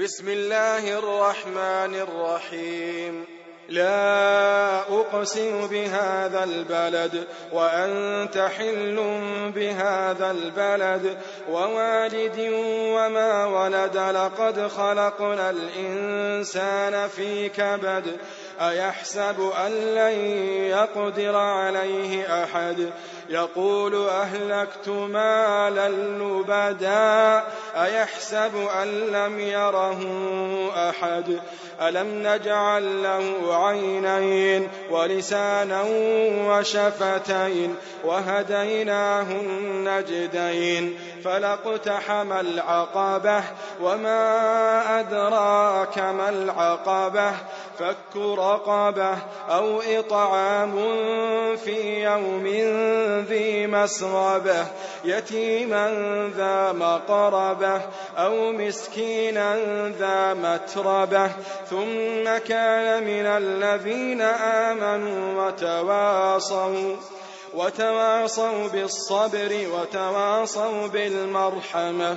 بسم الله الرحمن الرحيم. لا أقسم بهذا البلد وأنت حل بهذا البلد. ووالد وما ولد لقد خلقنا الإنسان في كبد. أيحسب أن لن يقدر عليه أحد؟ يقول أهلكت مالا لبدا. أيحسب أن لم يره أحد؟ ألم نجعل له عينين ولسانا وشفتين وهديناه النجدين فلاقتحم العقبة وما أدراك ما العقبة؟ فك رقبة أو إطعام في يوم ذي مسغبة يتيما ذا مقربة أو مسكينا ذا متربة. ثم كان من الذين آمنوا وتواصوا وتواصوا بالصبر وتواصوا بالمرحمة.